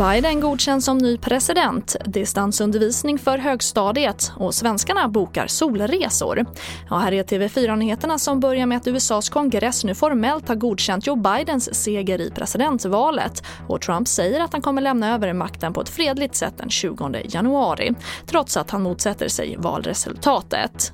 Biden godkänns som ny president, distansundervisning för högstadiet och svenskarna bokar solresor. Ja, här är TV4-nyheterna som börjar med att USAs kongress nu formellt har godkänt Joe Bidens seger i presidentvalet och Trump säger att han kommer lämna över makten på ett fredligt sätt den 20 januari trots att han motsätter sig valresultatet.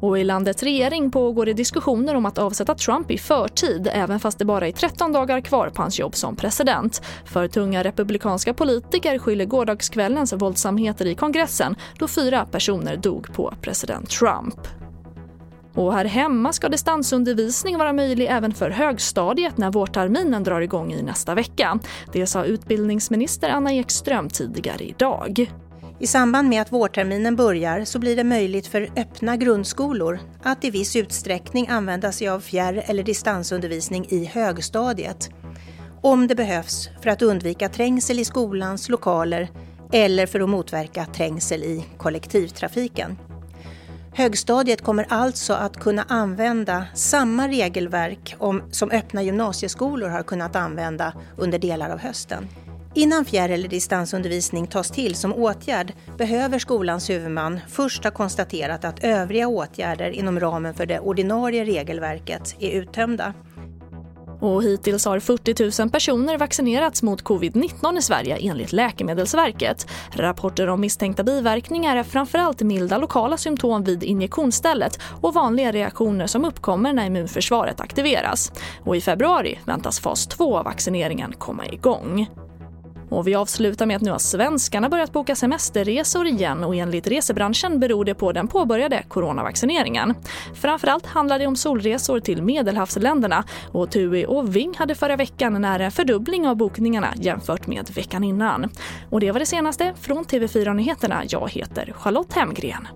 Och i landets regering pågår det diskussioner om att avsätta Trump i förtid även fast det bara är 13 dagar kvar på hans jobb som president. För tunga republikanska politiker skyller gårdagskvällens våldsamheter i kongressen då fyra personer dog på president Trump. Och här hemma ska distansundervisning vara möjlig även för högstadiet när vårterminen drar igång i nästa vecka. Det sa utbildningsminister Anna Ekström tidigare idag. I samband med att vårterminen börjar så blir det möjligt för öppna grundskolor att i viss utsträckning använda sig av fjärr eller distansundervisning i högstadiet. Om det behövs för att undvika trängsel i skolans lokaler eller för att motverka trängsel i kollektivtrafiken. Högstadiet kommer alltså att kunna använda samma regelverk om, som öppna gymnasieskolor har kunnat använda under delar av hösten. Innan fjärr eller distansundervisning tas till som åtgärd behöver skolans huvudman först ha konstaterat att övriga åtgärder inom ramen för det ordinarie regelverket är uttömda. Och hittills har 40 000 personer vaccinerats mot covid-19 i Sverige enligt Läkemedelsverket. Rapporter om misstänkta biverkningar är framförallt milda lokala symptom vid injektionsstället och vanliga reaktioner som uppkommer när immunförsvaret aktiveras. Och i februari väntas fas 2 av vaccineringen komma igång. Och vi avslutar med att nu har svenskarna börjat boka semesterresor igen och enligt resebranschen beror det på den påbörjade coronavaccineringen. Framförallt handlar det om solresor till medelhavsländerna och TUI och Ving hade förra veckan nära en fördubbling av bokningarna jämfört med veckan innan. Och det var det senaste från TV4 Nyheterna. Jag heter Charlotte Hemgren.